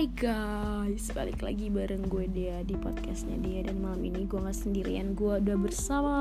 Hai guys, balik lagi bareng gue dia di podcastnya dia dan malam ini gue nggak sendirian, gue udah bersama.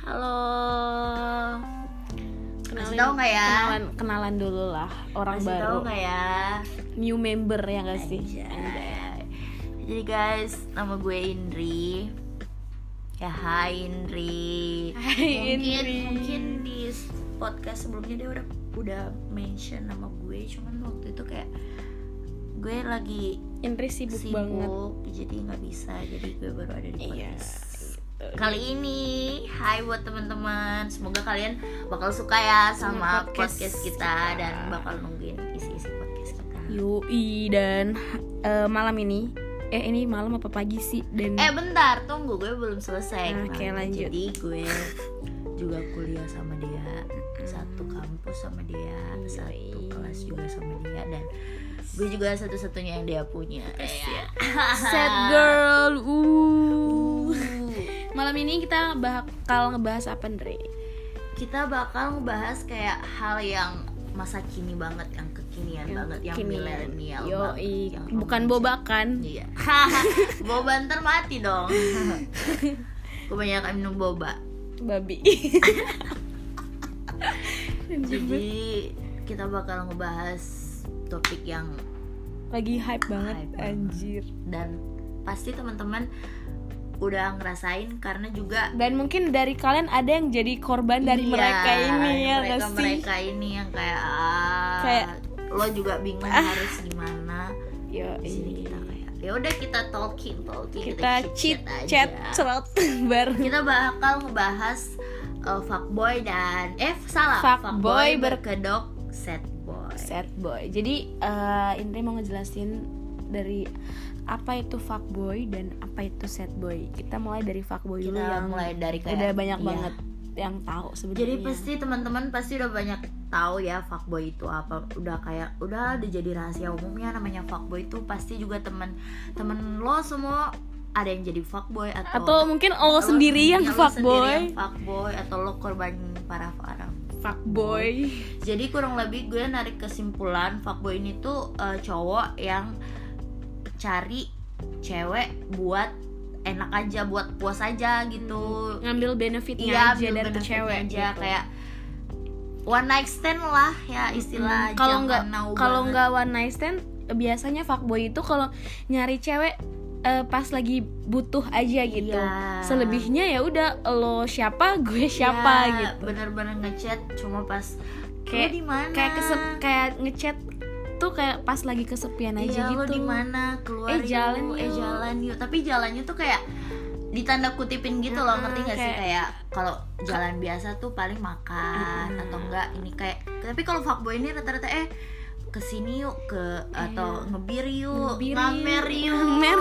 Halo. Kenalin, Kasih tahu nggak ya? Kenalan, kenalan dulu lah orang Masih baru, tahu nggak ya? new member ya gak sih? Anjay. Jadi guys, nama gue Indri. Ya hai Indri. Hai, mungkin, Indri. Mungkin di podcast sebelumnya dia udah udah mention nama gue, cuman waktu itu kayak gue lagi Indri sibuk, sibuk, banget. jadi nggak bisa. Jadi gue baru ada di Iya. podcast. Kali ini, hai buat teman-teman. Semoga kalian bakal suka ya sama Sama podcast, podcast kita, kita. dan bakal nungguin isi-isi podcast kita. Yoi dan eh, malam ini, eh ini malam apa pagi sih? Dan Eh bentar, tunggu gue belum selesai. Nah, Oke, Kenapa? lanjut. Jadi gue juga kuliah sama dia, satu kampus sama dia, satu kelas juga sama dia dan gue juga satu-satunya yang dia punya. Ya. sad girl. Uh. Malam ini kita bakal ngebahas apa, Andre? Kita bakal ngebahas kayak hal yang masa kini banget, yang kekinian banget, yang milenial Yoi, banget, yang bukan bobakan. Iya. boba ntar mati dong. Kebanyakan minum boba. Babi. Jadi kita bakal ngebahas topik yang Lagi hype banget, Hype banget. anjir. dan pasti teman-teman udah ngerasain karena juga Dan mungkin dari kalian ada yang jadi korban dari Iya, mereka ini ya mereka sih? mereka ini yang kayak ah, Kayak, lo juga bingung ah. harus gimana Yo, di sini kita kayak ya udah kita talking talking kita cheat chit-chat chat cerot bareng. kita bakal ngebahas uh, fuckboy dan eh salah Fuckboy ber- berkedok sad boy Sad boy. Jadi eh Indri mau ngejelasin dari apa itu fuckboy dan apa itu sad boy. Kita mulai dari fuckboy dulu kita yang mulai dari kayak udah banyak iya. banget yang tahu sebenarnya. Jadi pasti teman-teman pasti udah banyak tahu ya fuckboy itu apa. Udah kayak udah udah jadi rahasia umumnya namanya fuckboy itu pasti juga teman-teman lo semua ada yang jadi fuckboy atau atau mungkin lo sendiri yang ya, sendiri fuckboy. yang fuckboy atau lo korban para para Fuckboy. Jadi kurang lebih gue narik kesimpulan fuckboy ini tuh eh, cowok yang cari cewek buat enak aja buat puas aja gitu Ngambil benefitnya iya aja dari tuh benefitnya cewek aja gitu. kayak one night stand lah ya istilah Hmm, kalau jangan nggak kalau nggak one night stand biasanya fuckboy itu kalau nyari cewek eh, pas lagi butuh aja gitu. Iya. selebihnya ya udah lo siapa gue siapa Iya, gitu. bener-bener ngechat cuma pas Kayak- kayak di mana? kayak kesep kayak ngechat tuh kayak pas lagi kesepian aja iya, lo gitu. di mana? Keluar Eh, yuk, jalan eh yuk. jalan. yuk. Tapi jalannya tuh kayak ditanda kutipin gitu loh ngerti gak sih? kayak- kayak kalau jalan biasa tuh paling makan Mm-mm. atau enggak ini kayak tapi kalau fuckboy ini rata-rata eh ke sini yuk ke atau ngebir yuk Ngebir ngamer yuk. Ngamer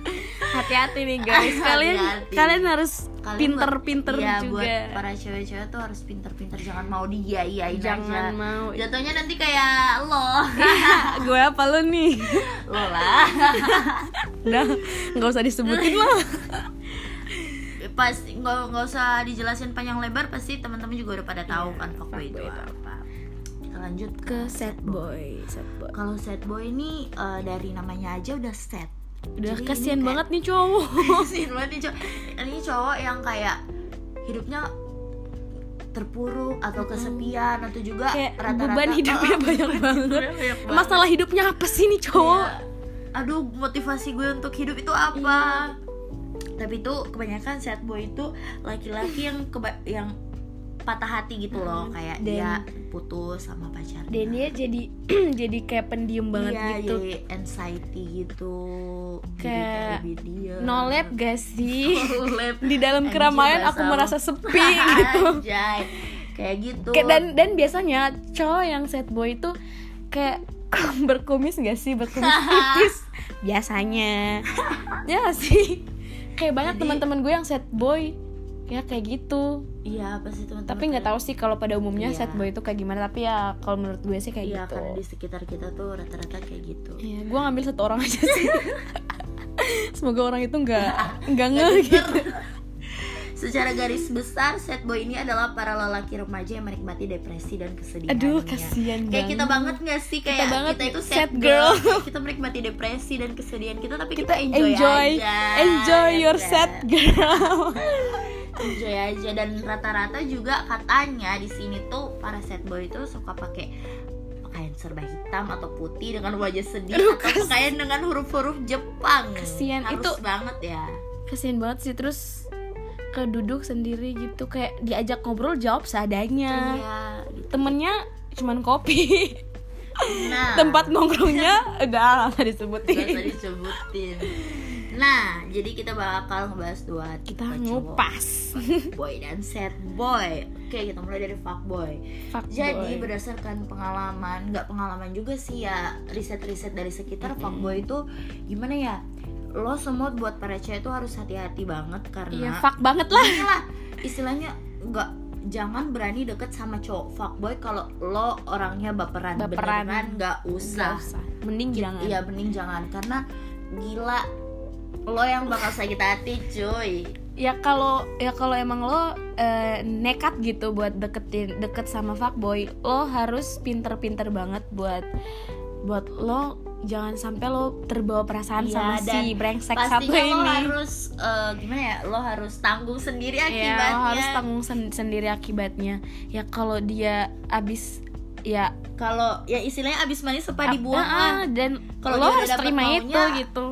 hati-hati nih guys. Kalian Hati-hati. kalian harus pinter-pinter iya, juga. buat para cewek-cewek tuh harus pinter-pinter. Jangan mau dia iyain jangan aja mau. Jatuhnya nanti kayak lo. Gue apa lo nih? Lo lah. Udah nggak usah disebutin lo pasti nggak nggak usah dijelasin panjang lebar pasti teman-teman juga udah pada tahu Iya, kan fuckboy itu apa lanjut ke sad boy. sad boy. Kalau sad boy ini eh, dari namanya aja udah sad. Udah Jadi kasihan banget nih cowok. Kasihan banget nih cowok. Ini cowok yang kayak hidupnya terpuruk atau kesepian atau juga kayak rata-rata beban hidupnya Oh, banyak banget. hidupnya banyak banget. masalah hidupnya apa sih nih cowok? Iya. aduh motivasi gue untuk hidup itu apa? Tapi itu kebanyakan sad boy itu laki-laki yang keba- yang patah hati gitu loh Hmm, kayak dan- dia putus sama pacarnya. dan dia jadi jadi kayak pendiam banget Iya, gitu. jadi anxiety gitu. Kayak diam. no lab gak sih? No lab. di dalam keramaian aku merasa sepi gitu. Anjay. kayak gitu. Kayak- dan dan biasanya cowok yang sad boy itu kayak berkumis gak sih? Berkumis tipis. Biasanya. Ya sih? Kayak banyak teman-teman gue yang sad boy ya kayak gitu. Iya pasti teman-teman tapi nggak tahu sih kalau pada umumnya Iya. sad boy itu kayak gimana. Tapi ya kalau menurut gue sih kayak iya gitu. karena di sekitar kita tuh rata-rata kayak gitu. Iya, gue ngambil satu orang aja sih. Semoga orang itu nggak nggak nge gitu. secara garis besar sad boy ini adalah para lelaki remaja yang menikmati depresi dan kesedihan aduh kasihan kayak kita banget. gak sih? Kayak kita, banget itu sad, sad girl, girl. kita menikmati depresi dan kesedihan kita tapi kita kita, enjoy, enjoy. aja. Enjoy ya your kan? sad girl enjoy aja. Dan rata-rata juga katanya di sini tuh para sad boy itu suka pakai pakaian serba hitam atau putih dengan wajah sedih Aduh, atau kas- pakaian dengan huruf-huruf Jepang. Kasian, Harus itu- banget ya. kasihan banget sih. Terus keduduk sendiri gitu kayak diajak ngobrol jawab seadanya. Iya gitu. temennya cuman kopi. Nah. Tempat nongkrongnya udah nggak Gak disebutin. Usah disebutin Nah, jadi kita bakal ngebahas dua kita ngupas boy dan sad boy. Oke, kita mulai dari fuckboy. Fuckboy. Jadi berdasarkan pengalaman, nggak pengalaman juga sih ya riset-riset dari sekitar fuckboy itu gimana ya? Lo semua buat para cewek itu harus hati-hati banget iya karena fuck banget lah inilah istilahnya nggak jangan berani deket sama cowok fuckboy kalau lo orangnya baperan Baperan. beneran nggak usah Nggak usah mending jangan Iya mending jangan karena gila lo yang bakal sakit hati cuy. ya kalau ya kalau emang lo eh, nekat gitu buat deketin deket sama fuckboy lo harus pinter-pinter banget buat buat lo jangan sampai lo terbawa perasaan Iya, sama si brengsek satu Pastinya lo ini harus eh, gimana ya? Lo harus tanggung sendiri Iya, akibatnya. lo harus tanggung sen- sendiri akibatnya ya kalau dia abis ya Kalau ya istilahnya abis manis apa ap- dibuang ah, lah. dan Kalau lo harus terima maunya, itu gitu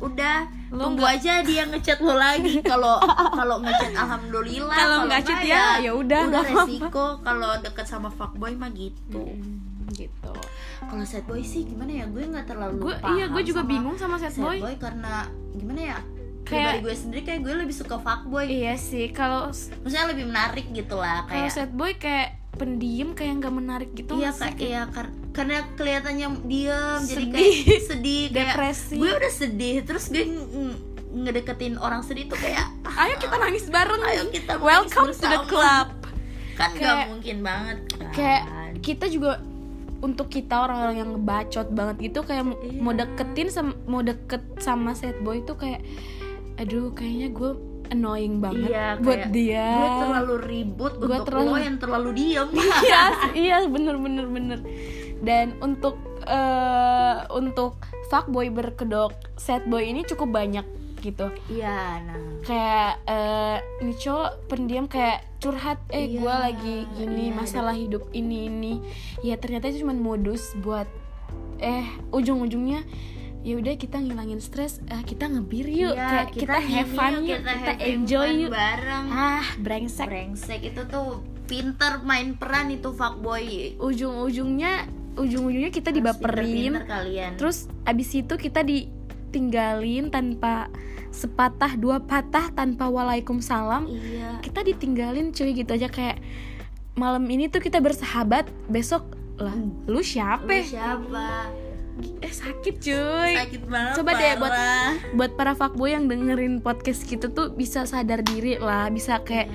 Udah Lo tunggu nggak- aja dia ngechat lo lagi. Kalau kalau ngechat alhamdulillah. Kalau nggak chat ya, ya udah, Udah apa-apa. resiko kalau deket sama fuckboy mah gitu. Mm, gitu Kalau sad boy sih gimana ya? Gue nggak terlalu gue paham iya gue juga sama bingung sama sad sad boy boy karena gimana ya? Kayak- gue sendiri kayak gue lebih suka fuckboy iya sih kalau maksudnya lebih menarik gitu lah kalau kayak sad boy kayak pendiam kayak nggak menarik gitu iya kayak iya kar- karena kelihatannya diam jadi Sedih. kayak sedih. kayak Depresi. gue udah sedih terus gue ng- ngedeketin orang sedih tuh kayak ayo kita nangis bareng. Ayo kita welcome to the club. Kan Kayak- mungkin banget kan. kayak kita juga untuk kita orang-orang yang ngebacot banget gitu kayak Iya. mau deketin sama mau deket sama sad boy itu kayak aduh kayaknya gue annoying banget Iya, buat kayak dia. gue terlalu ribut Gue untuk terlalu- lo yang terlalu diem. Iya iya bener bener bener dan untuk eh untuk fuckboy berkedok sad boy ini cukup banyak gitu. Iya nah. Kayak eh ini cowok pendiam kayak curhat eh Iya, gue lagi gini iya, masalah hidup ini ini. Ya ternyata itu cuma modus buat eh ujung-ujungnya ya udah kita ngilangin stres eh, kita ngebir yuk Iya, kayak kita, have gini fun yuk, kita, have enjoy yuk. bareng. Ah brengsek. Brengsek itu tuh pinter main peran itu fuckboy. Ujung-ujungnya ujung-ujungnya kita Harus dibaperin. kalian. Terus abis itu kita ditinggalin tanpa sepatah dua patah tanpa waalaikumsalam. Iya. Kita ditinggalin cuy gitu aja. Kayak malam ini tuh kita bersahabat besok lah lu siapa? Lu siapa? Eh sakit cuy. Sakit banget Coba deh buat- buat para fuckboy yang dengerin podcast gitu tuh bisa sadar diri lah bisa kayak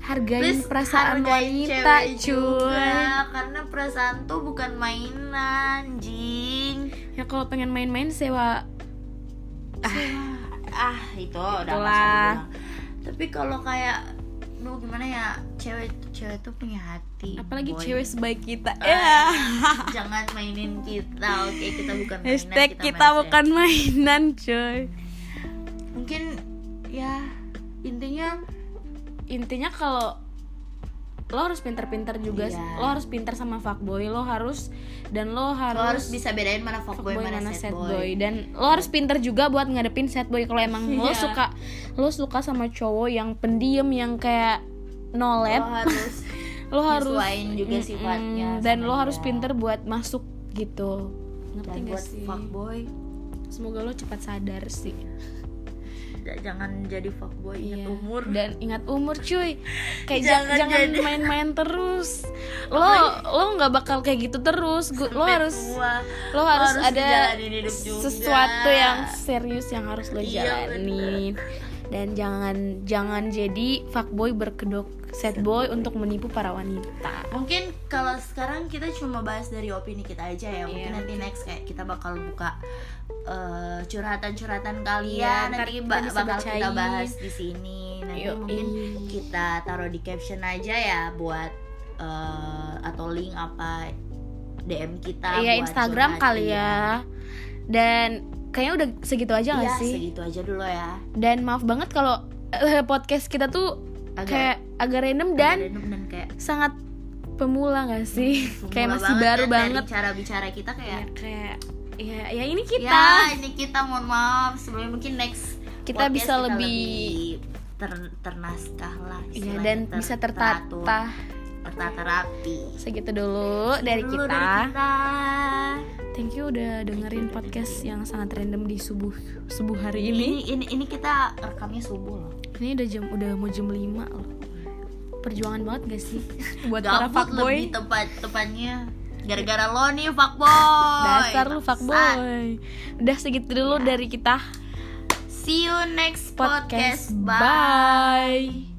hargain Please perasaan hargain wanita cewek cuy. juga, karena perasaan tuh bukan mainan jing ya kalau pengen main-main sewa. Ah. Itu udah nggak usah Itulah. dibilang. tapi kalau kayak lu gimana ya cewek cewek tuh punya hati apalagi boy. cewek sebaik kita. Ah, ya. jangan mainin kita oke? Kita bukan mainan hashtag kita, main bukan mainan cuy. Mungkin ya intinya intinya kalau lo harus pinter-pinter juga Iya. lo harus pinter sama fuckboy lo harus dan lo harus, lo harus bisa bedain mana fuckboy fuckboy mana, mana sad boy, boy. Dan lo harus pinter juga buat ngadepin sad boy. Kalau emang lo Iya. suka lo suka sama cowok yang pendiam yang kayak no lo harus lo harus juga Mm-mm. sifatnya dan lo harus pinter buat masuk gitu. Ngerti dan gak buat sih? fuckboy. Semoga lo cepat sadar sih jangan jadi fuckboy ingat Iya. umur. Dan ingat umur cuy. Kayak Jangan jangan main-main terus. Lo lo nggak bakal kayak gitu terus. Gu- lo harus tua. lo harus, harus ada sesuatu yang serius yang harus lo Iya, jalanin. dan jangan jangan jadi fuckboy berkedok sad boy untuk menipu para wanita. Mungkin kalau sekarang kita cuma bahas dari opini kita aja ya. Mungkin Iya. nanti next kayak kita bakal buka eh, curhatan-curhatan Iya, kalian ntar nanti kita ba- bisa bakal kita bacain. bahas di sini nanti Yoi. mungkin kita taruh di caption aja ya buat eh, atau link apa DM kita Iya buat Instagram kali iya. ya Dan kayaknya udah segitu aja gak Iya, sih? segitu aja dulu ya Dan maaf banget kalau eh, podcast kita tuh Agak- kayak agak random Agak dan random dan kayak sangat pemula gak sih? pemula kayak masih banget baru dan banget. dari cara bicara kita Ya, kayak kayak ya ya ini kita. ya ini kita mohon maaf sebelumnya mungkin next Kita bisa lebih- ter- ternaskah lah Iya dan ter- bisa teratur, tertata. tertata rapi Segitu dulu dari Dulu kita. dari kita. Thank you udah dengerin podcast yang sangat random di subuh subuh hari ini. ini ini ini kita rekamnya subuh loh Ini udah jam udah mau jam 5 loh. Perjuangan banget gak sih buat para gabut fuckboy? lebih tepat tepatnya gara-gara lo nih fuckboy Dasar Bangsat. fuckboy. Udah segitu dulu dari kita see you next podcast. podcast, bye Bye.